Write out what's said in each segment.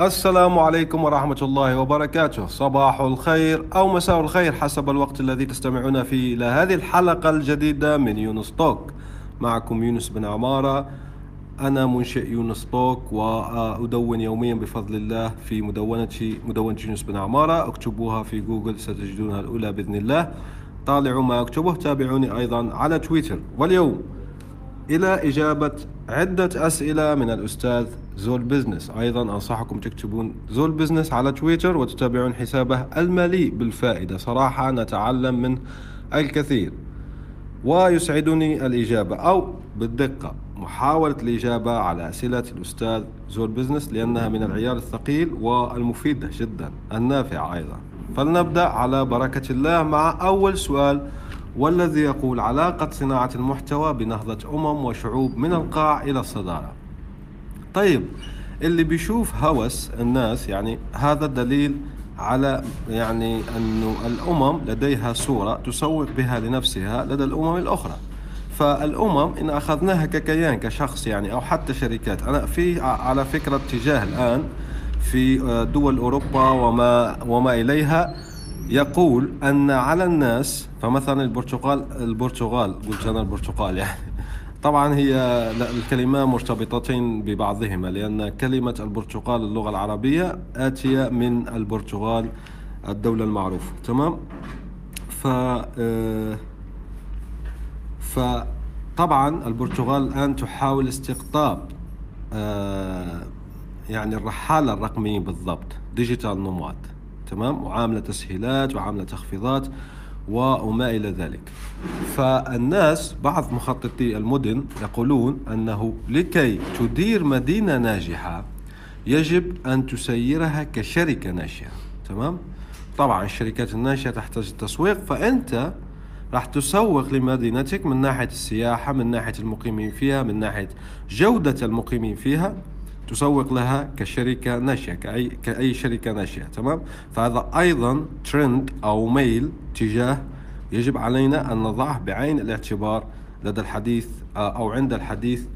السلام عليكم ورحمة الله وبركاته. صباح الخير أو مساء الخير حسب الوقت الذي تستمعون فيه إلى هذه الحلقة الجديدة من يونس توك. معكم يونس بن عمارة. أنا منشئ يونس توك وأدون يوميا بفضل الله في مدونتي مدونة يونس بن عمارة. أكتبوها في جوجل ستجدونها الأولى بإذن الله. طالعوا ما أكتبه تابعوني أيضا على تويتر. واليوم إلى إجابة عدة أسئلة من الأستاذ زول بزنس. أيضا أنصحكم تكتبون زول بزنس على تويتر وتتابعون حسابه المليء بالفائدة. صراحة نتعلم منه الكثير. ويسعدني الإجابة أو بالدقة. محاولة الإجابة على أسئلة الأستاذ زول بزنس لأنها من العيار الثقيل والمفيدة جدا. النافعة أيضا. فلنبدأ على بركة الله مع أول سؤال. والذي يقول علاقة صناعة المحتوى بنهضة أمم وشعوب من القاع إلى الصدارة. طيب اللي بيشوف هوس الناس يعني هذا دليل على يعني أنه الأمم لديها صورة تسوق بها لنفسها لدى الأمم الأخرى. فالأمم إن أخذناها ككيان كشخص يعني أو حتى شركات أنا في على فكرة اتجاه الآن في دول أوروبا وما وما إليها يقول أن على الناس فمثلا البرتغال البرتغال قلت أنا البرتغال يعني. طبعا هي الكلمة مرتبطتين ببعضهما لأن كلمة البرتغال اللغة العربية آتية من البرتغال الدولة المعروفة تمام؟ ف فطبعا البرتغال الآن تحاول استقطاب يعني الرحالة الرقميين بالضبط ديجيتال نوماد. تمام؟ وعاملة تسهيلات وعاملة تخفيضات وما إلى ذلك. فالناس بعض مخططي المدن يقولون أنه لكي تدير مدينة ناجحة يجب أن تسيرها كشركة ناشئة تمام؟ طبعا الشركات الناشئة تحتاج التسويق فأنت راح تسوق لمدينتك من ناحية السياحة من ناحية المقيمين فيها من ناحية جودة المقيمين فيها. تسوق لها كشركة ناشئة كأي, كأي شركة ناشئة تمام؟ فهذا أيضا ترند أو ميل تجاه يجب علينا أن نضعه بعين الاعتبار لدى الحديث أو عند الحديث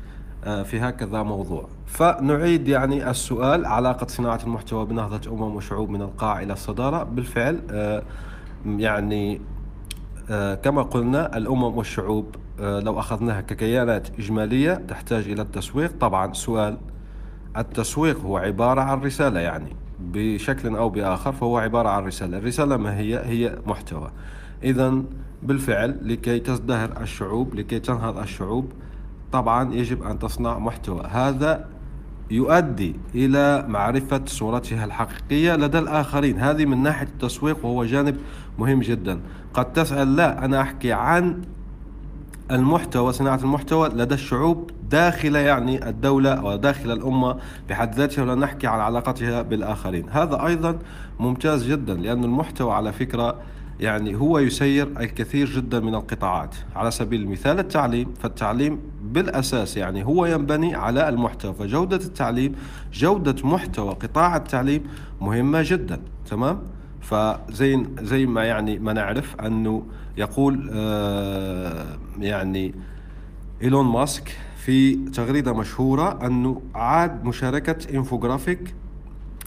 في هكذا موضوع. فنعيد يعني السؤال علاقة صناعة المحتوى بنهضة أمم وشعوب من القاع إلى الصدارة. بالفعل يعني كما قلنا الأمم والشعوب لو أخذناها ككيانات إجمالية تحتاج إلى التسويق. طبعا سؤال التسويق هو عبارة عن رسالة يعني بشكل أو بآخر فهو عبارة عن رسالة. الرسالة ما هي؟ هي محتوى. إذا بالفعل لكي تزدهر الشعوب لكي تنهض الشعوب طبعا يجب أن تصنع محتوى. هذا يؤدي إلى معرفة صورتها الحقيقية لدى الآخرين. هذه من ناحية التسويق وهو جانب مهم جدا. قد تسأل لا أنا أحكي عن المحتوى صناعة المحتوى لدى الشعوب داخل يعني الدولة أو داخل الأمة بحد ذاتها ولا نحكي عن علاقتها بالآخرين. هذا أيضا ممتاز جدا لأن المحتوى على فكرة يعني هو يسير الكثير جدا من القطاعات. على سبيل المثال التعليم فالتعليم بالأساس يعني هو ينبني على المحتوى. فجودة التعليم جودة محتوى قطاع التعليم مهمة جدا تمام؟ فزي زي ما يعني ما نعرف أنه يقول آه يعني إيلون ماسك في تغريدة مشهورة انه عاد مشاركة انفوجرافيك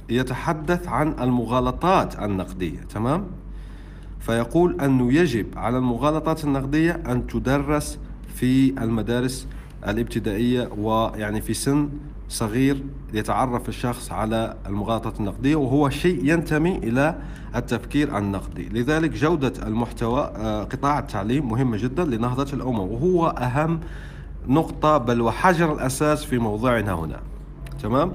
يتحدث عن المغالطات النقدية تمام؟ فيقول انه يجب على المغالطات النقدية أن تدرس في المدارس الابتدائية ويعني في سن صغير يتعرف الشخص على المغالطات النقدية وهو شيء ينتمي إلى التفكير النقدي. لذلك جودة المحتوى قطاع التعليم مهمة جدا لنهضة الأمم وهو أهم نقطة بل وحجر الأساس في موضوعنا هنا. تمام؟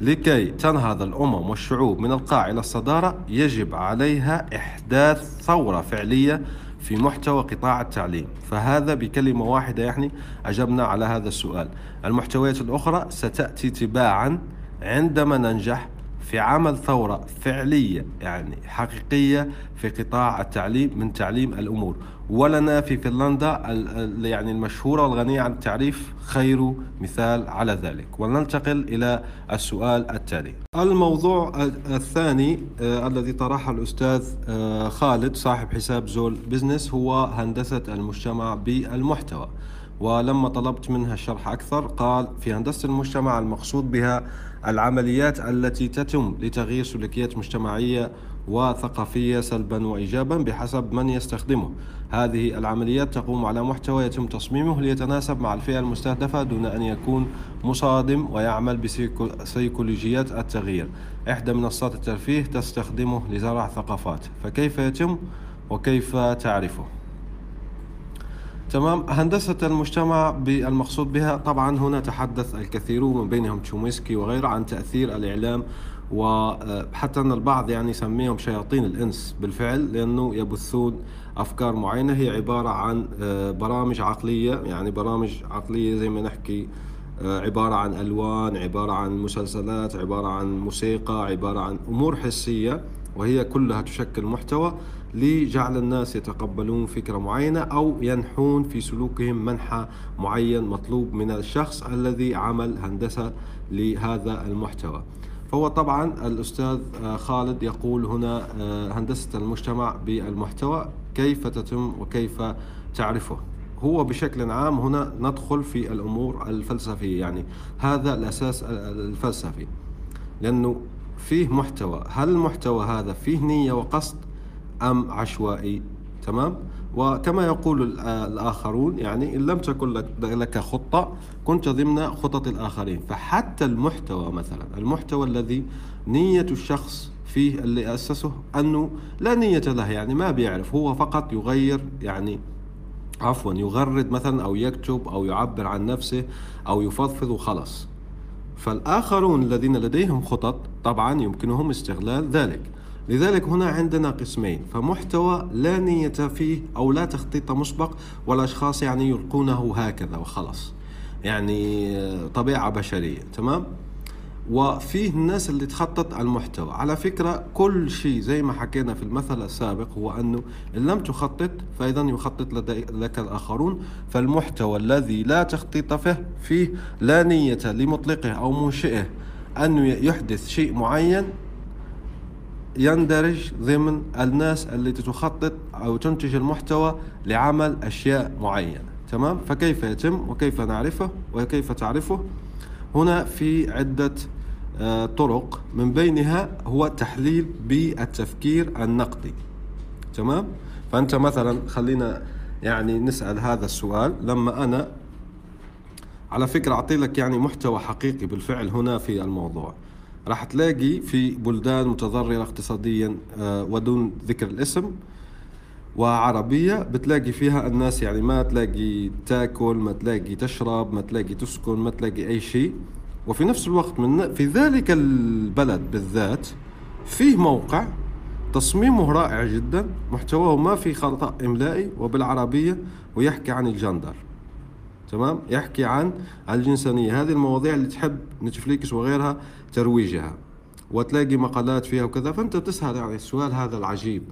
لكي تنهض الأمم والشعوب من القاع إلى الصدارة يجب عليها إحداث ثورة فعلية في محتوى قطاع التعليم. فهذا بكلمة واحدة يعني أجبنا على هذا السؤال. المحتويات الأخرى ستأتي تباعا عندما ننجح في عمل ثورة فعلية يعني حقيقية في قطاع التعليم من تعليم الأمور. ولنا في فنلندا يعني المشهورة والغنية عن التعريف خير مثال على ذلك. ولننتقل إلى السؤال التالي. الموضوع الثاني آه الذي طرحه الأستاذ آه خالد صاحب حساب زول بزنس هو هندسة المجتمع بالمحتوى. ولما طلبت منها الشرح أكثر قال في هندسة المجتمع المقصود بها العمليات التي تتم لتغيير سلوكيات مجتمعية وثقافية سلبا وإيجابا بحسب من يستخدمه. هذه العمليات تقوم على محتوى يتم تصميمه ليتناسب مع الفئة المستهدفة دون أن يكون مصادم ويعمل بسيكولوجيات التغيير. إحدى منصات الترفيه تستخدمه لزرع ثقافات. فكيف يتم وكيف تعرفه؟ تمام. هندسة المجتمع بالمقصود بها طبعا هنا تحدث الكثيرون من بينهم تشوميسكي وغيره عن تأثير الإعلام وحتى أن البعض يعني يسميهم شياطين الإنس بالفعل لأنه يبثون أفكار معينة. هي عبارة عن آه، برامج عقلية يعني برامج عقلية زي ما نحكي آه، عبارة عن ألوان عبارة عن مسلسلات عبارة عن موسيقى عبارة عن أمور حسية وهي كلها تشكل محتوى. لجعل الناس يتقبلون فكرة معينة أو ينحون في سلوكهم منحى معين مطلوب من الشخص الذي عمل هندسة لهذا المحتوى. فهو طبعا الأستاذ آه، خالد يقول هنا آه، هندسة المجتمع بالمحتوى كيف تتم وكيف تعرفه. هو بشكل عام هنا ندخل في الأمور الفلسفية يعني هذا الأساس الفلسفي. لأنه فيه محتوى. هل المحتوى هذا فيه نية وقصد؟ أم عشوائي تمام؟ وكما يقول الآخرون يعني إن لم تكن لك خطة كنت ضمن خطط الآخرين. فحتى المحتوى مثلا المحتوى الذي نية الشخص فيه اللي أسسه أنه لا نية له يعني ما بيعرف هو فقط يغير يعني عفوا يغرد مثلا أو يكتب أو يعبر عن نفسه أو يفضفض وخلص فالآخرون الذين لديهم خطط طبعا يمكنهم استغلال ذلك. لذلك هنا عندنا قسمين. فمحتوى لا نية فيه أو لا تخطيط مسبق والأشخاص يعني يلقونه هكذا وخلص يعني طبيعة بشرية تمام؟ وفيه الناس اللي تخطط المحتوى. على فكرة كل شيء زي ما حكينا في المثل السابق هو أنه إن لم تخطط فإذا يخطط لك الآخرون. فالمحتوى الذي لا تخطيط فيه فيه لا نية لمطلقه أو منشئه أنه يحدث شيء معين يندرج ضمن الناس اللي تخطط أو تنتج المحتوى لعمل أشياء معينة. تمام؟ فكيف يتم وكيف نعرفه وكيف تعرفه؟ هنا في عدة آه، طرق. من بينها هو تحليل بالتفكير النقدي. تمام؟ فأنت مثلا خلينا يعني نسأل هذا السؤال. لما أنا على فكرة أعطي لك يعني محتوى حقيقي بالفعل هنا في الموضوع. راح تلاقي في بلدان متضررة اقتصاديا آه، ودون ذكر الاسم وعربية بتلاقي فيها الناس يعني ما تلاقي تاكل ما تلاقي تشرب ما تلاقي تسكن ما تلاقي أي شيء. وفي نفس الوقت من في ذلك البلد بالذات فيه موقع تصميمه رائع جدا محتواه ما في خطأ إملائي وبالعربية ويحكي عن الجندر. تمام؟ يحكي عن الجنسانية. هذه المواضيع اللي تحب نتفليكس وغيرها ترويجها وتلاقي مقالات فيها وكذا فأنت بتسأل يعني السؤال هذا العجيب.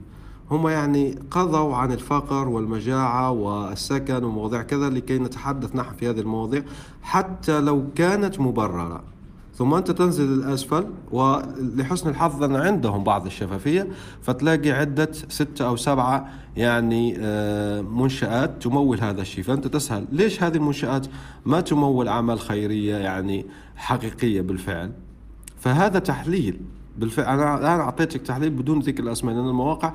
هم يعني قضوا عن الفقر والمجاعة والسكن ومواضيع كذا لكي نتحدث نحن في هذه المواضيع حتى لو كانت مبررة. ثم أنت تنزل الأسفل ولحسن الحظ أن عندهم بعض الشفافية فتلاقي عدة ستة أو سبعة يعني آه، منشآت تمول هذا الشيء. فأنت تسأل ليش هذه المنشآت ما تمول أعمال خيرية يعني حقيقية بالفعل؟ فهذا تحليل بالفعل. أنا الآن أعطيتك تحليل بدون ذكر الأسماء لأن المواقع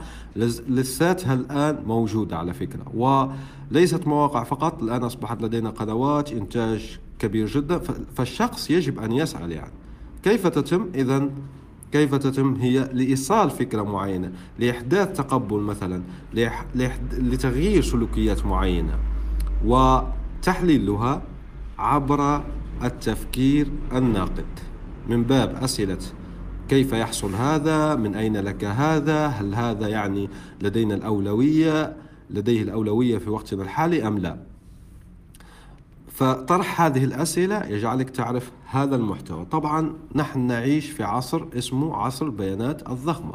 لساتها الآن موجودة على فكرة وليست مواقع فقط. الآن أصبحت لدينا قنوات إنتاج كبير جدا فالشخص يجب أن يسأل يعني. كيف تتم؟ اذا كيف تتم؟ هي لإيصال فكرة معينة لإحداث تقبل مثلا لتغيير سلوكيات معينة وتحليلها عبر التفكير الناقد. من باب أسئلة كيف يحصل هذا؟ من أين لك هذا؟ هل هذا يعني لدينا الأولوية؟ لديه الأولوية في وقتنا الحالي أم لا؟ فطرح هذه الأسئلة يجعلك تعرف هذا المحتوى. طبعا نحن نعيش في عصر اسمه عصر البيانات الضخمة.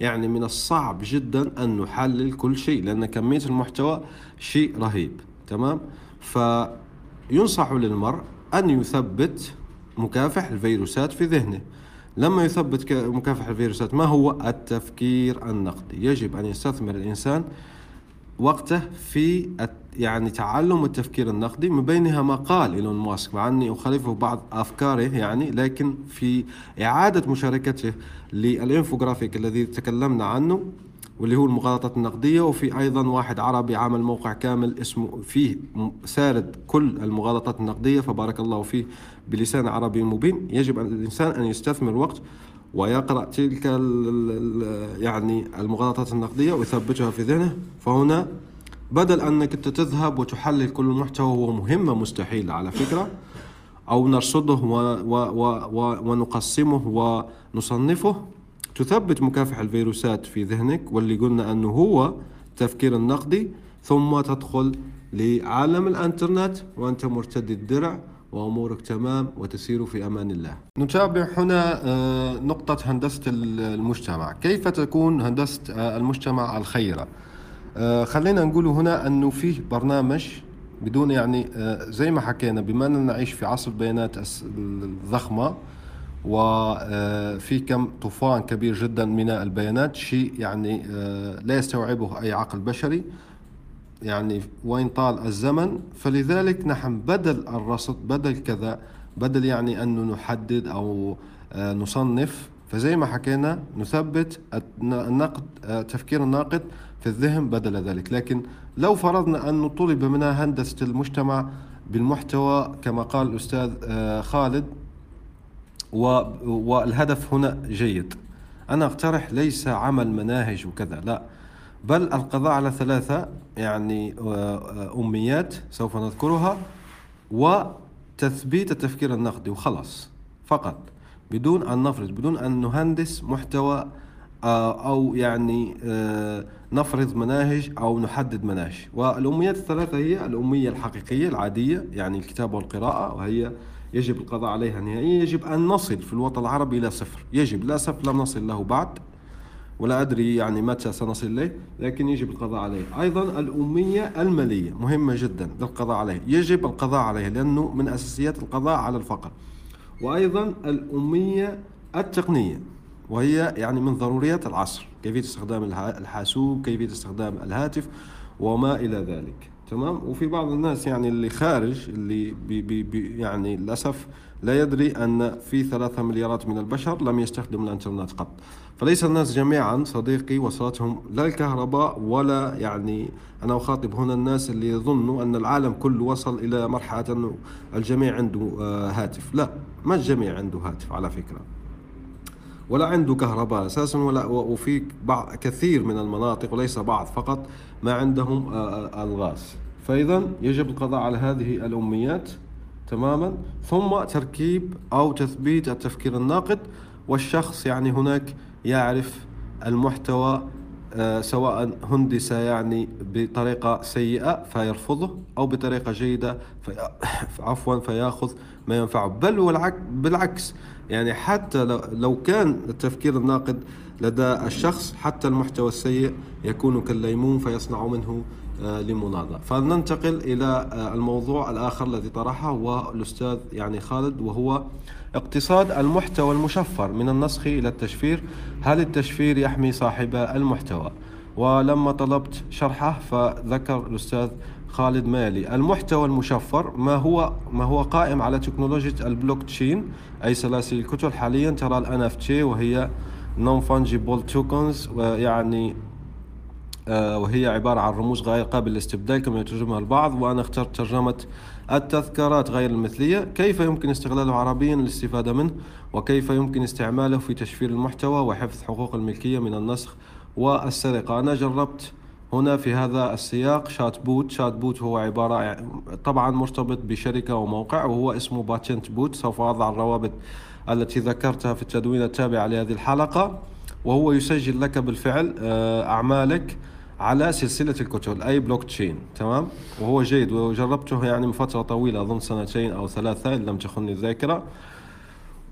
يعني من الصعب جدا أن نحلل كل شيء لأن كمية المحتوى شيء رهيب. تمام؟ فينصح للمرء أن يثبت مكافح الفيروسات في ذهنه. لما يثبت مكافح الفيروسات ما هو التفكير النقدي؟ يجب أن يستثمر الإنسان وقته في يعني تعلم التفكير النقدي من بينها مقال إيلون ماسك مع أني أخالفه بعض أفكاره يعني لكن في إعادة مشاركته للإنفوغرافيك الذي تكلمنا عنه واللي هو المغالطات النقدية وفي أيضا واحد عربي عمل موقع كامل اسمه فيه سارد كل المغالطات النقدية فبارك الله فيه بلسان عربي مبين. يجب أن الإنسان أن يستثمر وقت ويقرأ تلك يعني المغالطات النقدية ويثبتها في ذهنه. فهنا بدل أنك تذهب وتحلل كل المحتوى هو مهمة مستحيلة على فكرة أو نرصده و و و ونقسمه ونصنفه تثبت مكافح الفيروسات في ذهنك واللي قلنا أنه هو التفكير النقدي ثم تدخل لعالم الإنترنت وأنت مرتدي الدرع وأمورك تمام وتسير في أمان الله. نتابع هنا آه، نقطة هندسة المجتمع. كيف تكون هندسة آه، المجتمع الخيرة؟ آه، خلينا نقول هنا أنه فيه برنامج بدون يعني زي ما حكينا بما أننا نعيش في عصر البيانات الضخمة وفي كم طوفان كبير جدا من البيانات شيء يعني لا يستوعبه أي عقل بشري. يعني وين طال الزمن. فلذلك نحن بدل الرصد بدل كذا بدل يعني أنه نحدد أو آه، نصنف فزي ما حكينا نثبت النقد تفكير الناقد في الذهن بدل ذلك. لكن لو فرضنا أنه طلب منا هندسة المجتمع بالمحتوى كما قال الأستاذ آه، خالد والهدف هنا جيد. أنا أقترح ليس عمل مناهج وكذا لا. بل القضاء على ثلاثة يعني آه، أميات سوف نذكرها وتثبيت التفكير النقدي وخلاص فقط. بدون أن نفرض بدون أن نهندس محتوى آه، أو يعني آه، نفرض مناهج أو نحدد مناهج. والأميات الثلاثة هي الأمية الحقيقية العادية يعني الكتابة والقراءة وهي يجب القضاء عليها نهائيا. يجب أن نصل في الوطن العربي إلى صفر. يجب لا صفر لم نصل له بعد. ولا أدري يعني متى سنصل إليه لكن يجب القضاء عليه. أيضا الأمية المالية مهمة جدا للقضاء عليه. يجب القضاء عليه لأنه من أساسيات القضاء على الفقر. وأيضا الأمية التقنية وهي يعني من ضروريات العصر. كيفية استخدام الحاسوب كيفية استخدام الهاتف وما إلى ذلك. تمام؟ وفي بعض الناس يعني اللي خارج اللي بي بي بي يعني للأسف لا يدري أن في ثلاثة مليارات من البشر لم يستخدموا الإنترنت قط. فليس الناس جميعا صديقي وصلتهم لا الكهرباء ولا يعني أنا أخاطب هنا الناس اللي يظنوا أن العالم كله وصل إلى مرحلة أنه الجميع عنده آه، هاتف. لا ما الجميع عنده هاتف على فكرة. ولا عنده كهرباء أساسا ولا وفي بعض كثير من المناطق وليس بعض فقط ما عندهم آه، آه، الغاز. فاذا يجب القضاء على هذه الأميات تماما ثم تركيب أو تثبيت التفكير الناقد والشخص يعني هناك يعرف المحتوى سواء هندس يعني بطريقة سيئة فيرفضه أو بطريقة جيدة في عفوا فيأخذ ما ينفعه. بل بالعكس يعني حتى لو كان التفكير الناقد لدى الشخص حتى المحتوى السيء يكون كالليمون فيصنع منه آه، لمناضة فلننتقل إلى آه، الموضوع الآخر الذي طرحه هو الأستاذ يعني خالد وهو اقتصاد المحتوى المشفر من النسخ إلى التشفير. هل التشفير يحمي صاحب المحتوى؟ ولما طلبت شرحه فذكر الأستاذ خالد مالي. المحتوى المشفر ما هو ما هو قائم على تكنولوجيا البلوك تشين؟ أي سلاسل الكتل حاليا ترى ال NFT وهي non fungible tokens ويعني وهي عبارة عن رموز غير قابل للاستبدال كما يترجمها البعض وأنا اخترت ترجمة التذكارات غير المثلية. كيف يمكن استغلاله عربيا للاستفادة منه؟ وكيف يمكن استعماله في تشفير المحتوى وحفظ حقوق الملكية من النسخ والسرقة؟ أنا جربت هنا في هذا السياق chatbot chatbot هو عبارة طبعا مرتبط بشركة وموقع وهو اسمه Patent Bot. سوف أضع الروابط التي ذكرتها في التدوين التابع لهذه الحلقة. وهو يسجل لك بالفعل آه، أعمالك على سلسلة الكتل أي بلوك تشين تمام؟ وهو جيد وجربته يعني من فترة طويلة أظن سنتين أو ثلاثة إن لم تخني الذاكرة.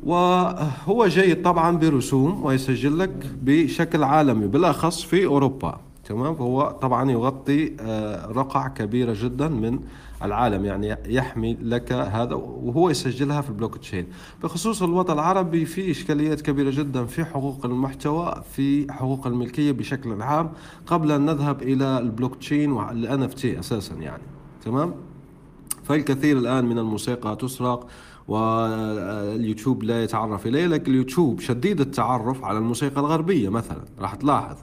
وهو جيد طبعا برسوم ويسجل لك بشكل عالمي بالأخص في أوروبا. تمام؟ فهو طبعا يغطي آه، رقع كبيرة جدا من العالم يعني يحمي لك هذا وهو يسجلها في البلوك تشين. بخصوص الوطن العربي في إشكاليات كبيرة جدا في حقوق المحتوى في حقوق الملكية بشكل عام قبل أن نذهب إلى ال blockchain وال NFT أساسا يعني. تمام؟ فالكثير الآن من الموسيقى تسرق واليوتيوب لا يتعرف إليه لكن اليوتيوب شديد التعرف على الموسيقى الغربية مثلا راح تلاحظ.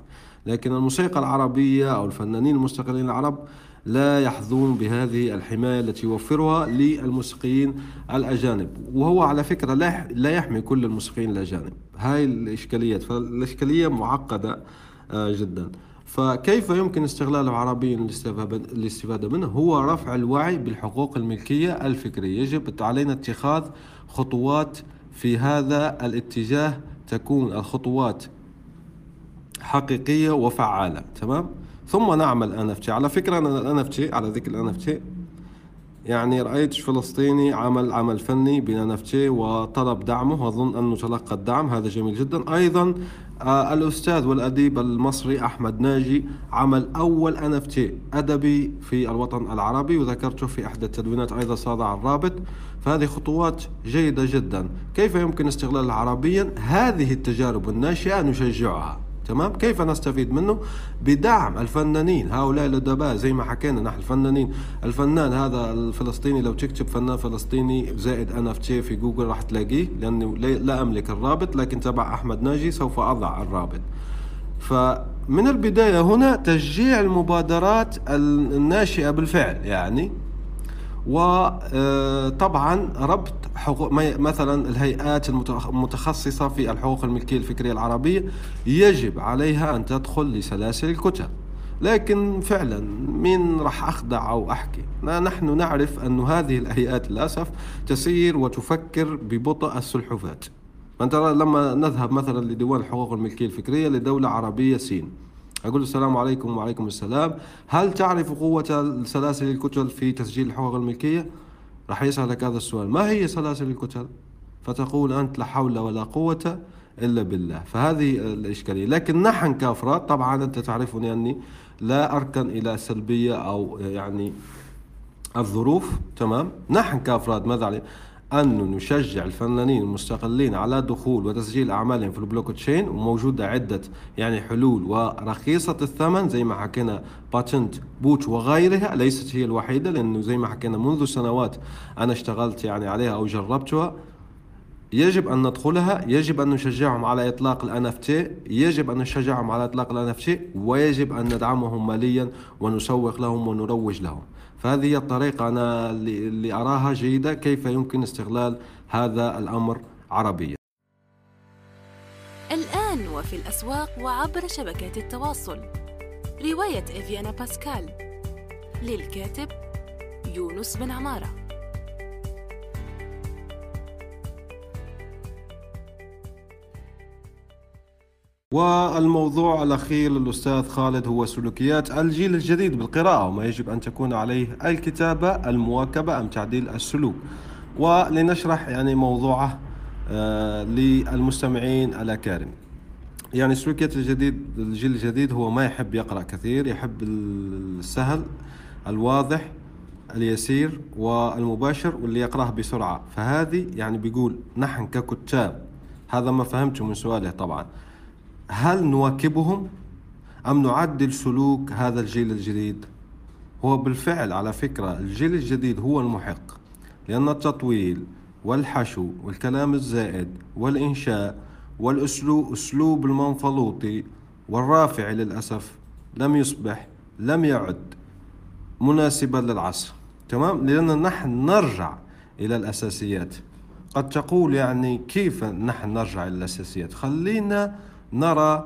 لكن الموسيقى العربية أو الفنانين المستقلين العرب لا يحظون بهذه الحماية التي يوفرها للموسيقيين الأجانب. وهو على فكرة لا يحمي كل الموسيقيين الأجانب. هاي الإشكاليات. فالإشكالية معقدة آه، جدا. فكيف يمكن استغلاله عربيا للاستفادة منه؟ هو رفع الوعي بالحقوق الملكية الفكرية. يجب علينا اتخاذ خطوات في هذا الاتجاه. تكون الخطوات حقيقية وفعالة تمام؟ ثم نعمل NFT على فكرة أنا NFT على ذكر ال NFT يعني رأيت فلسطيني عمل عمل فني بين NFT وطلب دعمه وأظن أنه تلقى الدعم. هذا جميل جدا. أيضا آه الأستاذ والأديب المصري أحمد ناجي عمل أول NFT أدبي في الوطن العربي وذكرته في إحدى التدوينات أيضا صادع الرابط. فهذه خطوات جيدة جدا. كيف يمكن استغلالها عربيا؟ هذه التجارب الناشئة نشجعها. تمام؟ كيف نستفيد منه؟ بدعم الفنانين. هؤلاء الادباء زي ما حكينا نحن الفنانين. الفنان هذا الفلسطيني لو تكتب فنان فلسطيني زائد ان اف في جوجل راح تلاقيه لأنه لا أملك الرابط لكن تبع أحمد ناجي سوف أضع الرابط. فمن البداية هنا تشجيع المبادرات الناشئة بالفعل يعني وطبعا ربط حقوق مثلا الهيئات المتخصصة في الحقوق الملكية الفكرية العربية يجب عليها أن تدخل لسلاسل الكتب لكن فعلا مين راح أخدع أو أحكي؟ نحن نعرف أن هذه الهيئات للأسف تسير وتفكر ببطء السلحفات فأنت لما نذهب مثلا لديوان الحقوق الملكية الفكرية لدولة عربية سين. أقول السلام عليكم وعليكم السلام. هل تعرف قوة سلاسل الكتل في تسجيل الحقوق الملكية؟ راح يسألك هذا السؤال. ما هي سلاسل الكتل؟ فتقول أنت لا حول ولا قوة إلا بالله. فهذه الإشكالية. لكن نحن كأفراد طبعا أنت تعرفني أني لا أركن إلى سلبية أو يعني الظروف تمام؟ نحن كأفراد ماذا عليه أن نشجع الفنانين المستقلين على دخول وتسجيل أعمالهم في البلوك تشين وموجودة عدة يعني حلول ورخيصة الثمن زي ما حكينا PatentBot وغيرها ليست هي الوحيدة لأنه زي ما حكينا منذ سنوات أنا اشتغلت يعني عليها أو جربتها. يجب أن ندخلها يجب أن نشجعهم على إطلاق ال NFT يجب أن نشجعهم على إطلاق ال NFT ويجب أن ندعمهم ماليا ونسوق لهم ونروج لهم. فهذه هي الطريقة أنا اللي أراها جيدة كيف يمكن استغلال هذا الأمر عربيا. الآن وفي الأسواق وعبر شبكات التواصل. رواية إفيانا باسكال للكاتب يونس بن عمارة. والموضوع الأخير للأستاذ خالد هو سلوكيات الجيل الجديد بالقراءة وما يجب أن تكون عليه الكتابة المواكبة أم تعديل السلوك. ولنشرح يعني موضوعه آه للمستمعين الأكارم. يعني سلوكيات الجديد الجيل الجديد هو ما يحب يقرأ كثير يحب السهل الواضح اليسير والمباشر واللي يقرأه بسرعة. فهذه يعني بيقول نحن ككتاب هذا ما فهمته من سؤاله طبعا. هل نواكبهم أم نعدل سلوك هذا الجيل الجديد؟ هو بالفعل على فكرة الجيل الجديد هو المحق لأن التطويل والحشو والكلام الزائد والإنشاء والأسلوب أسلوب المنفلوطي والرافع للأسف لم يصبح لم يعد مناسبا للعصر. تمام؟ لأن نحن نرجع إلى الأساسيات. قد تقول يعني كيف نحن نرجع إلى الأساسيات؟ خلينا نرى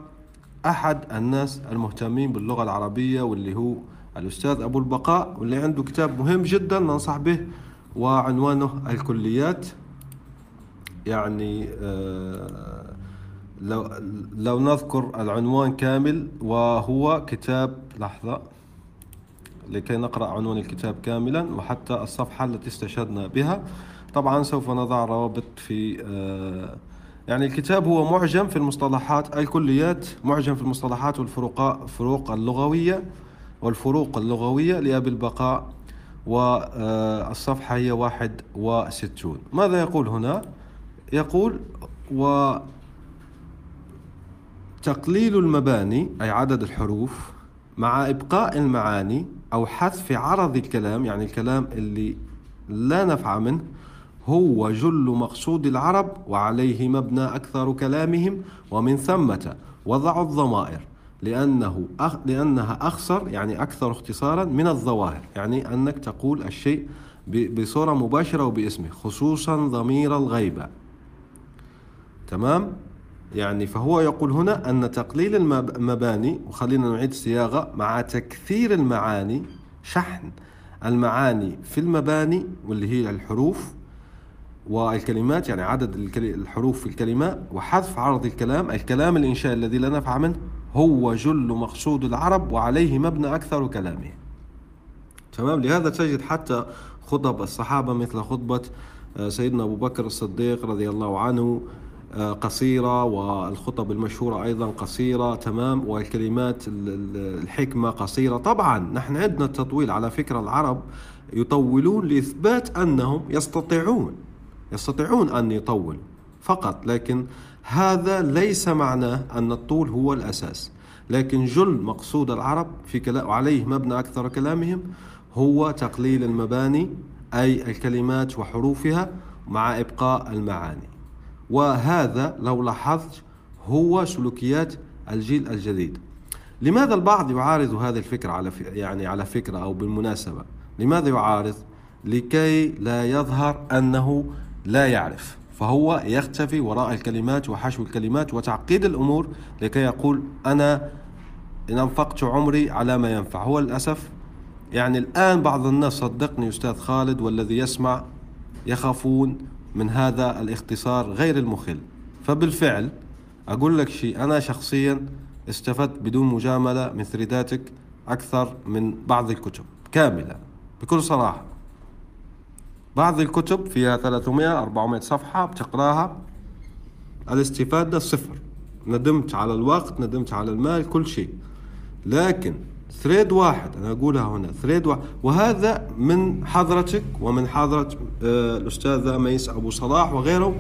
أحد الناس المهتمين باللغة العربية واللي هو الأستاذ أبو البقاء واللي عنده كتاب مهم جدا ننصح به وعنوانه الكليات. يعني آه، لو لو نذكر العنوان كامل وهو كتاب لحظة لكي نقرأ عنوان الكتاب كاملا وحتى الصفحة التي استشهدنا بها. طبعا سوف نضع روابط في آه، يعني الكتاب هو معجم في المصطلحات الكليات معجم في المصطلحات والفروق فروق اللغوية والفروق اللغوية لأبي البقاء والصفحة هي واحد وستون ماذا يقول هنا؟ يقول و تقليل المباني أي عدد الحروف مع إبقاء المعاني أو حذف عرض الكلام يعني الكلام اللي لا نفع منه هو جل مقصود العرب وعليه مبنى أكثر كلامهم ومن ثمة وضعوا الضمائر لأنه أخ لأنها أخصر يعني أكثر اختصارا من الظواهر يعني أنك تقول الشيء بصورة مباشرة وباسمه خصوصا ضمير الغيبة تمام؟ يعني فهو يقول هنا أن تقليل المباني وخلينا نعيد الصياغة مع تكثير المعاني شحن. المعاني في المباني واللي هي الحروف والكلمات يعني عدد الحروف في الكلمة وحذف عرض الكلام. الكلام الإنشاء الذي لا نفع منه هو جل مقصود العرب وعليه مبنى أكثر كلامه. تمام؟ لهذا تجد حتى خطب الصحابة مثل خطبة آه، سيدنا أبو بكر الصديق رضي الله عنه آه، قصيرة والخطب المشهورة أيضا قصيرة. تمام؟ والكلمات الحكمة قصيرة. طبعا نحن عندنا التطويل على فكرة العرب يطولون لإثبات أنهم يستطيعون. يستطيعون أن يطولوا فقط لكن هذا ليس معناه أن الطول هو الأساس. لكن جل مقصود العرب في كلام وعليه مبنى أكثر كلامهم هو تقليل المباني أي الكلمات وحروفها مع إبقاء المعاني. وهذا لو لاحظت هو سلوكيات الجيل الجديد. لماذا البعض يعارض هذه الفكرة على يعني على فكرة أو بالمناسبة؟ لماذا يعارض؟ لكي لا يظهر أنه لا يعرف. فهو يختفي وراء الكلمات وحشو الكلمات وتعقيد الأمور لكي يقول أنا إن أنفقت عمري على ما ينفع. هو للأسف يعني الآن بعض الناس صدقني أستاذ خالد والذي يسمع يخافون من هذا الاختصار غير المخل. فبالفعل أقول لك شيء أنا شخصيا استفدت بدون مجاملة من thread اتك أكثر من بعض الكتب كاملة بكل صراحة. بعض الكتب فيها 300 400 صفحة بتقراها. الاستفادة صفر. ندمت على الوقت ندمت على المال كل شيء. لكن thread واحد أنا أقولها هنا thread واحد. وهذا من حضرتك ومن حضرة آه، الأستاذة ميس أبو صلاح وغيره.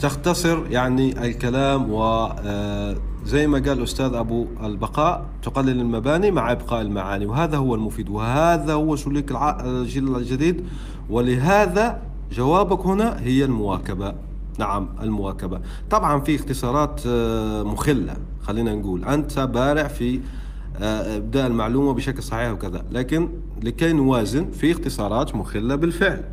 تختصر يعني الكلام وزي آه، ما قال الأستاذ أبو البقاء تقلل المباني مع إبقاء المعاني وهذا هو المفيد وهذا هو سلوك الجيل الجديد ولهذا جوابك هنا هي المواكبة. نعم المواكبة. طبعا في اختصارات آه، مخلة خلينا نقول. أنت بارع في إبداء المعلومة بشكل صحيح وكذا لكن لكي نوازن في اختصارات مخلة بالفعل.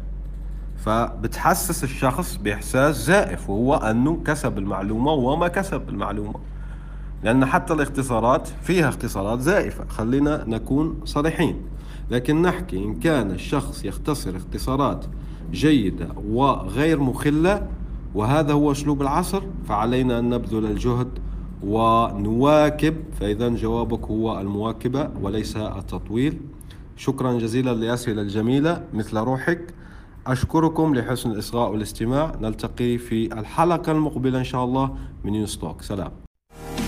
فبتحسس الشخص بإحساس زائف وهو أنه كسب المعلومة وما كسب المعلومة. لأن حتى الاختصارات فيها اختصارات زائفة. خلينا نكون صريحين. لكن نحكي إن كان الشخص يختصر اختصارات جيدة وغير مخلة وهذا هو أسلوب العصر فعلينا أن نبذل الجهد ونواكب. فإذا جوابك هو المواكبة وليس التطويل. شكرا جزيلا للأسئلة الجميلة مثل روحك. أشكركم لحسن الإصغاء والاستماع. نلتقي في الحلقة المقبلة إن شاء الله من يوستوك. سلام.